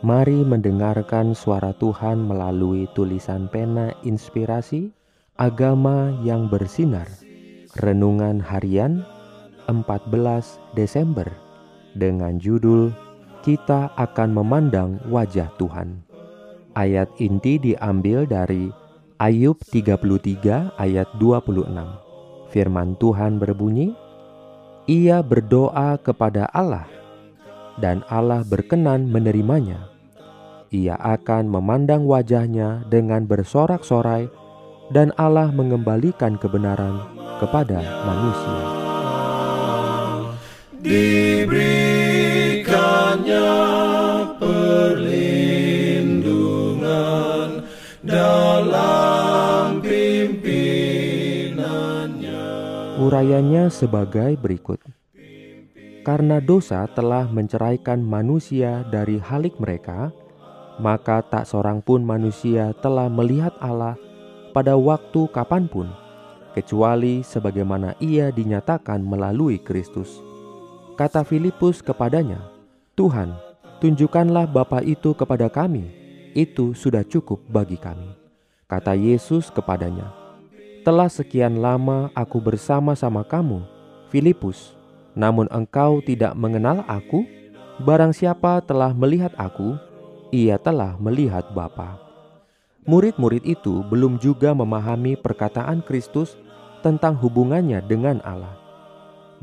Mari mendengarkan suara Tuhan melalui tulisan pena inspirasi Agama yang bersinar. Renungan harian 14 Desember Dengan judul Kita akan memandang wajah Tuhan Ayat inti diambil dari Ayub 33 ayat 26 Firman Tuhan berbunyi Ia berdoa kepada Allah dan Allah berkenan menerimanya ia akan memandang wajahnya dengan bersorak-sorai dan Allah mengembalikan kebenaran kepada manusia. Diberikannya perlindungan dalam pimpinannya. Urayanya sebagai berikut. Karena dosa telah menceraikan manusia dari halik mereka, maka tak seorang pun manusia telah melihat Allah pada waktu kapan pun, kecuali sebagaimana ia dinyatakan melalui Kristus. Kata Filipus kepadanya, Tuhan, tunjukkanlah Bapa itu kepada kami, itu sudah cukup bagi kami. Kata Yesus kepadanya, Telah sekian lama aku bersama-sama kamu, Filipus, namun engkau tidak mengenal aku? Barang siapa telah melihat aku, ia telah melihat Bapa. Murid-murid itu belum juga memahami perkataan Kristus tentang hubungannya dengan Allah.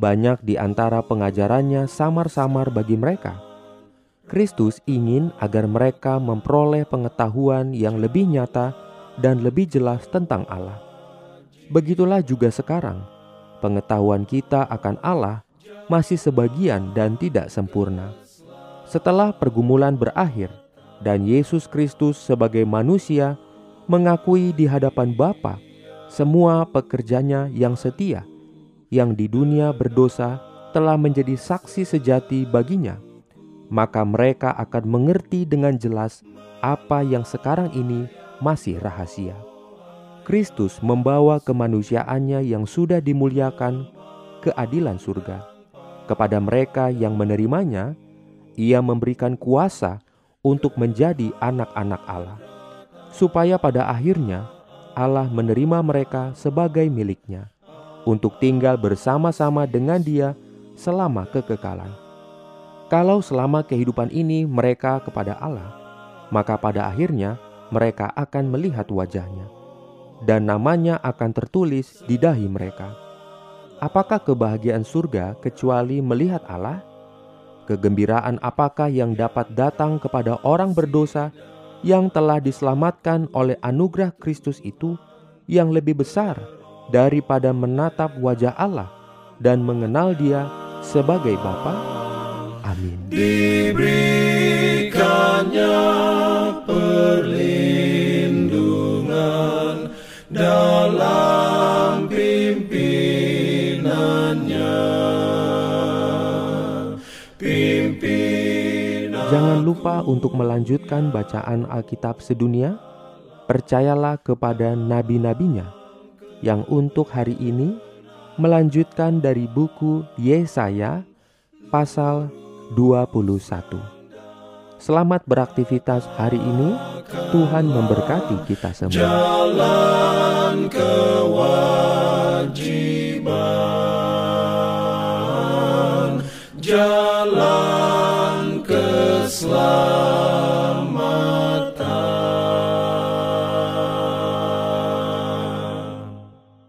Banyak di antara pengajarannya samar-samar bagi mereka. Kristus ingin agar mereka memperoleh pengetahuan yang lebih nyata dan lebih jelas tentang Allah. Begitulah juga sekarang, pengetahuan kita akan Allah masih sebagian dan tidak sempurna. Setelah pergumulan berakhir, dan Yesus Kristus sebagai manusia mengakui di hadapan Bapa semua pekerjanya yang setia, yang di dunia berdosa telah menjadi saksi sejati baginya, maka mereka akan mengerti dengan jelas apa yang sekarang ini masih rahasia. Kristus membawa kemanusiaannya yang sudah dimuliakan keadilan surga. Kepada mereka yang menerimanya, ia memberikan kuasa untuk menjadi anak-anak Allah, supaya pada akhirnya Allah menerima mereka sebagai miliknya untuk tinggal bersama-sama dengan Dia selama kekekalan. Kalau selama kehidupan ini mereka kepada Allah, maka pada akhirnya mereka akan melihat wajahnya, dan namanya akan tertulis di dahi mereka. Apakah kebahagiaan surga kecuali melihat Allah? Kegembiraan apakah yang dapat datang kepada orang berdosa yang telah diselamatkan oleh anugerah Kristus itu yang lebih besar daripada menatap wajah Allah dan mengenal Dia sebagai Bapa? Amin. Diberikannya perlindungan dalam Jangan lupa untuk melanjutkan bacaan Alkitab sedunia. Percayalah kepada nabi-nabinya yang untuk hari ini melanjutkan dari buku Yesaya pasal 21. Selamat beraktivitas hari ini. Tuhan memberkati kita semua. Jalan kewajiban. slow.